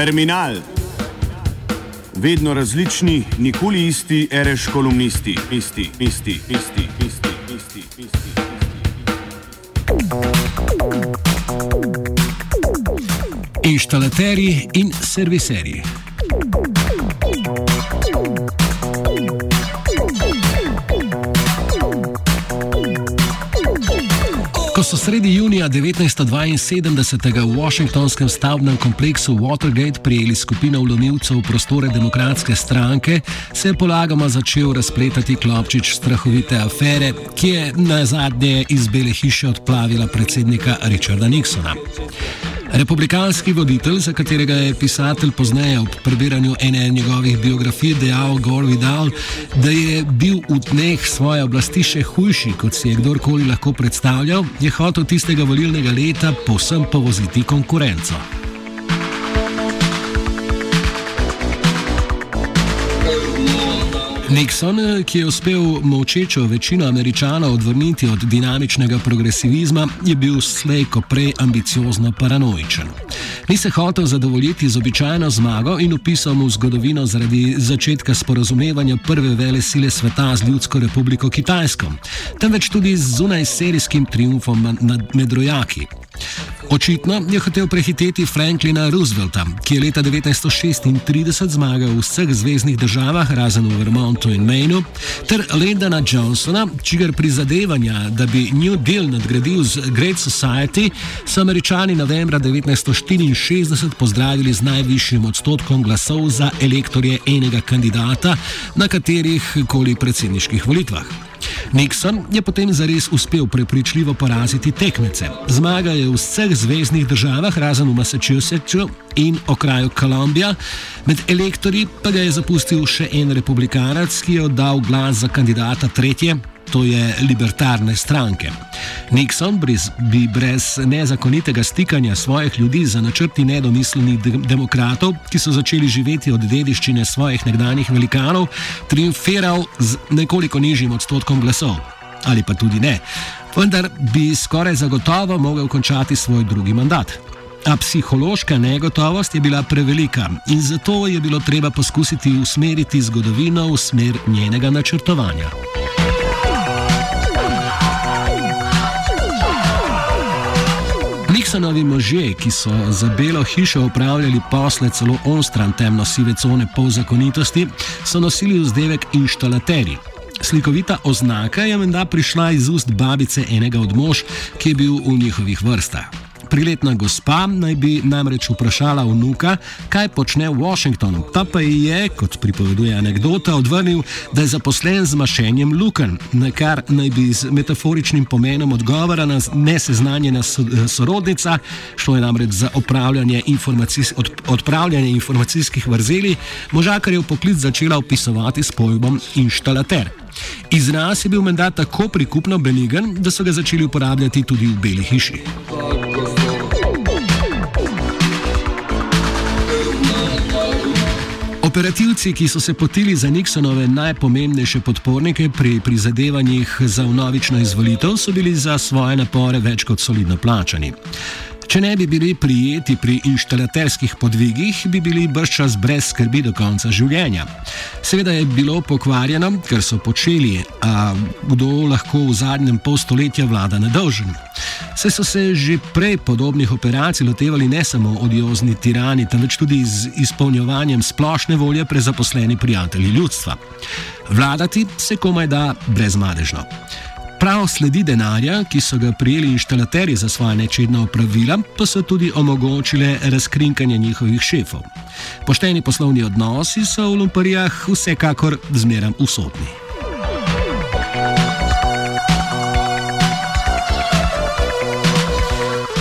Terminal. Vedno različni, nikoli isti, reš kolumnisti, isti, isti, isti, isti, isti, isti. Inštalaterji in serviserji. Ko so sredi junija 1972 v Washingtonskem stavbnem kompleksu Watergate prijeli skupino vlomilcev v prostore demokratske stranke, se je polagoma začel razpletati klopčič strahovite afere, ki je na zadnje iz Bele hiše odplavila predsednika Richarda Nixona. Republikanski voditelj, za katerega je pisatelj pozneje ob prebiranju ene njegovih biografij dejal Gore Vidal, da je bil v dneh svoje oblasti še hujši, kot si je kdorkoli lahko predstavljal, je hotel tistega volilnega leta povsem povoziti konkurenco. Nixon, ki je uspel molčečo večino američanov odvrniti od dinamičnega progresivizma, je bil slej ko prej ambiciozno paranoičen. Ni se hotel zadovoljiti z običajno zmago in upisal mu zgodovino zaradi začetka sporozumevanja prve vele sile sveta z Ljudsko republiko Kitajsko, temveč tudi z zunajserijskim triumfom nad medrojaki. Očitno je hotel prehiteti Franklina Roosevelta, ki je leta 1936 zmagal v vseh zvezdnih državah, razen v Vermontu in Mainu, ter Lendana Johnsona, čigar prizadevanja, da bi New Deal nadgradil z Great Society, so američani novembra 1964 pozdravili z najvišjim odstotkom glasov za elektorje enega kandidata na katerih koli predsedniških volitvah. Nixon je potem zares uspel prepričljivo poraziti tekmece. Zmaga je v vseh zvezdnih državah, razen v Massachusettsu in okraju Kolumbija, med elektori pa ga je zapustil še en republikanac, ki je oddal glas za kandidata tretje, to je libertarne stranke. Nixon bi brez nezakonitega stikanja svojih ljudi za načrti nedomislenih demokratov, ki so začeli živeti od dediščine svojih nekdanjih velikanov, triumfiral z nekoliko nižjim odstotkom glasov. Ali pa tudi ne. Vendar bi skoraj zagotovo mogel končati svoj drugi mandat. A psihološka negotovost je bila prevelika in zato je bilo treba poskusiti usmeriti zgodovino v smer njenega načrtovanja. Nixonovi možje, ki so za Belo hišo upravljali posle celo onstran temno-sive cone polzakonitosti, so nosili vzdevek inštalaterji. Slikovita oznaka je menda prišla iz ust babice enega od mož, ki je bil v njihovih vrstah. Priletna gospa naj bi namreč vprašala vnuka, kaj počne v Washingtonu. Ta pa je, kot pripoveduje anekdota, odvrnil, da je zaposlen z mašenjem luken, na kar naj bi z metaforičnim pomenom odgovora na neseznanjena sorodnica, šlo je namreč za informacijs od, odpravljanje informacijskih vrzeli, možakarjev poklic začela opisovati s pojmom inštalater. Izraz je bil menda tako prikupno benigen, da so ga začeli uporabljati tudi v Beli hiši. Operativci, ki so se potili za Nixonove najpomembnejše podpornike pri prizadevanjih za vnovično izvolitev, so bili za svoje napore več kot solidno plačani. Če ne bi bili prijeti pri inštalaterskih podvigih, bi bili brščas brez skrbi do konca življenja. Seveda je bilo pokvarjeno, ker so počeli, a kdo lahko v zadnjem pol stoletja vlada nedolžen. Se so se že prej podobnih operacij lotevali ne samo odiozni tirani, temveč tudi z izpolnjevanjem splošne volje prezaposleni prijatelji ljudstva. Vladati se komaj da brezmadežno. Prav sledi denarja, ki so ga prijeli inštalaterji za svoje nečedna opravila, pa so tudi omogočile razkrinkanje njihovih šefov. Pošteni poslovni odnosi so v Lumparijah vsekakor zmeraj usodni.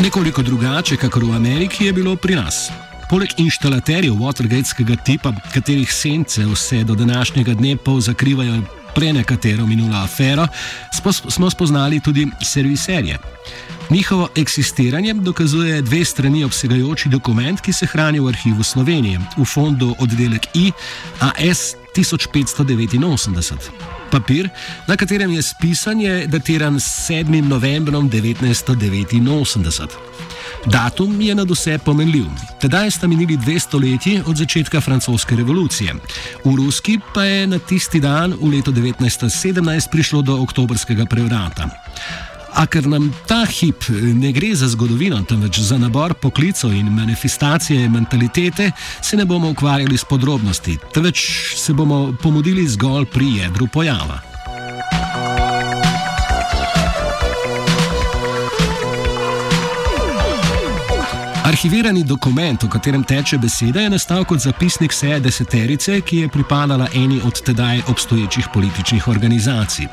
Nekoliko drugače, kakor v Ameriki, je bilo pri nas. Poleg inštalaterjev Watergateskega tipa, katerih sence vse do današnjega dne pol zakrivajo prenekatero minulo afero, smo spoznali tudi serviserje. Njihovo eksistiranje dokazuje dve strani obsegajoči dokument, ki se hrani v arhivu Slovenije, v fondu oddelek I AS 1589. Papir, na katerem je spisanje datiran 7. novembrom 1989. Datum je na vse pomenljiv. Tedaj sta minili dve stoletji od začetka francoske revolucije. V Ruski pa je na tisti dan, v letu 1917, prišlo do oktobrskega prevrata. A ker nam ta hip ne gre za zgodovino, temveč za nabor poklicov in manifestacije mentalitete, se ne bomo ukvarjali s podrobnosti, temveč se bomo pomudili zgolj pri jedru pojava. Arhivirani dokument, o katerem teče beseda, je nastal kot zapisnik seje deseterice, ki je pripadala eni od tedaj obstoječih političnih organizacij.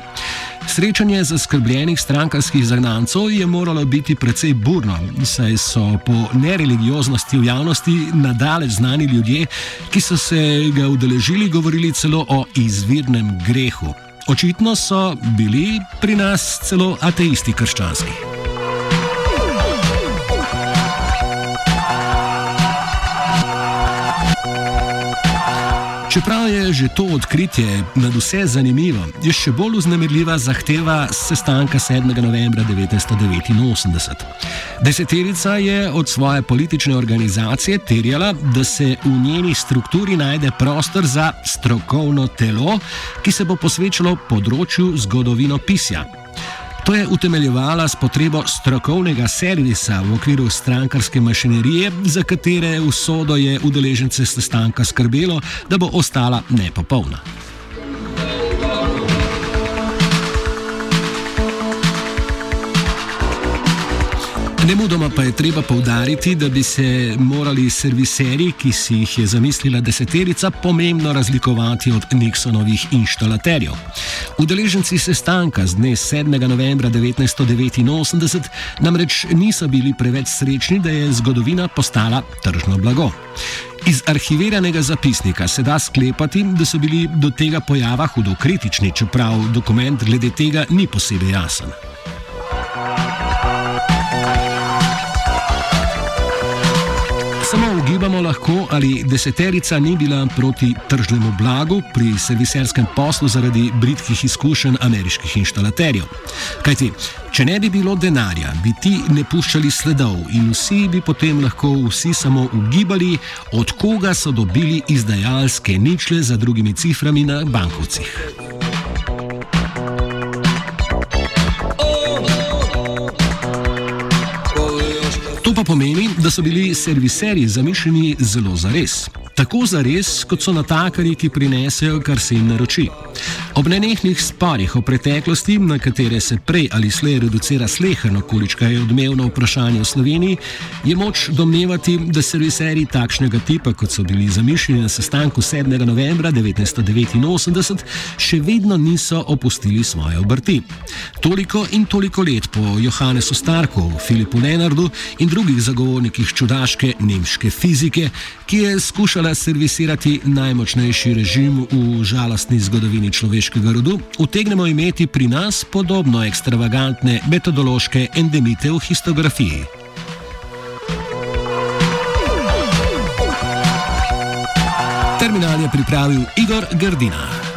Srečanje zaskrbljenih strankarskih zagnancov je moralo biti precej burno, saj so po nereligioznosti v javnosti nadalje znani ljudje, ki so se ga udeležili, govorili celo o izvirnem grehu. Očitno so bili pri nas celo ateisti krščanski. Čeprav je že to odkritje nad vse zanimivo, je še bolj uznemirljiva zahteva sestanka 7. novembra 1989. Deseterica je od svoje politične organizacije terjala, da se v njeni strukturi najde prostor za strokovno telo, ki se bo posvečalo področju zgodovinopisja. To je utemeljevala s potrebo strokovnega servisa v okviru strankarske mašinerije, za katere usodo je udeležence sestanka skrbelo, da bo ostala nepopolna. Nemudoma pa je treba povdariti, da bi se morali serviserji, ki si jih je zamislila deseterica, pomembno razlikovati od Nixonovih inštalaterjev. Udeleženci sestanka z dne 7. novembra 1989 namreč niso bili preveč srečni, da je zgodovina postala tržno blago. Iz arhiviranega zapisnika se da sklepati, da so bili do tega pojava hudo kritični, čeprav dokument glede tega ni posebej jasen. Lahko, ali deseterica ni bila proti tržnemu blagu pri serviserskem poslu zaradi britkih izkušenj ameriških inštalaterjev. Kajti, če ne bi bilo denarja, bi ti ne puščali sledov in vsi bi potem lahko vsi samo ugibali, od koga so dobili izdajalske ničle za drugimi ciframi na bankovcih. Da so bili serviserji zamišljeni zelo zares. Tako zares, kot so natakari, ki prinesejo, kar se jim naroči. Ob nenehnih sporih o preteklosti, na katere se prej ali slej reducira sleherno, količka je odmevno vprašanje v Sloveniji, je moč domnevati, da serviserji takšnega tipa, kot so bili zamišljeni na sestanku 7. novembra 1989, še vedno niso opustili svoje obrti. Toliko in toliko let po Johannesu Starku, Filipu Lenardu in drugih zagovornikih čudaške nemške fizike, ki je skušala servisirati najmočnejši režim v žalostni zgodovini človeškega rodu, utegnemo imeti pri nas podobno ekstravagantne metodološke endemite v histografiji. Terminal je pripravil Igor Gardina.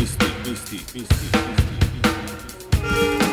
isti.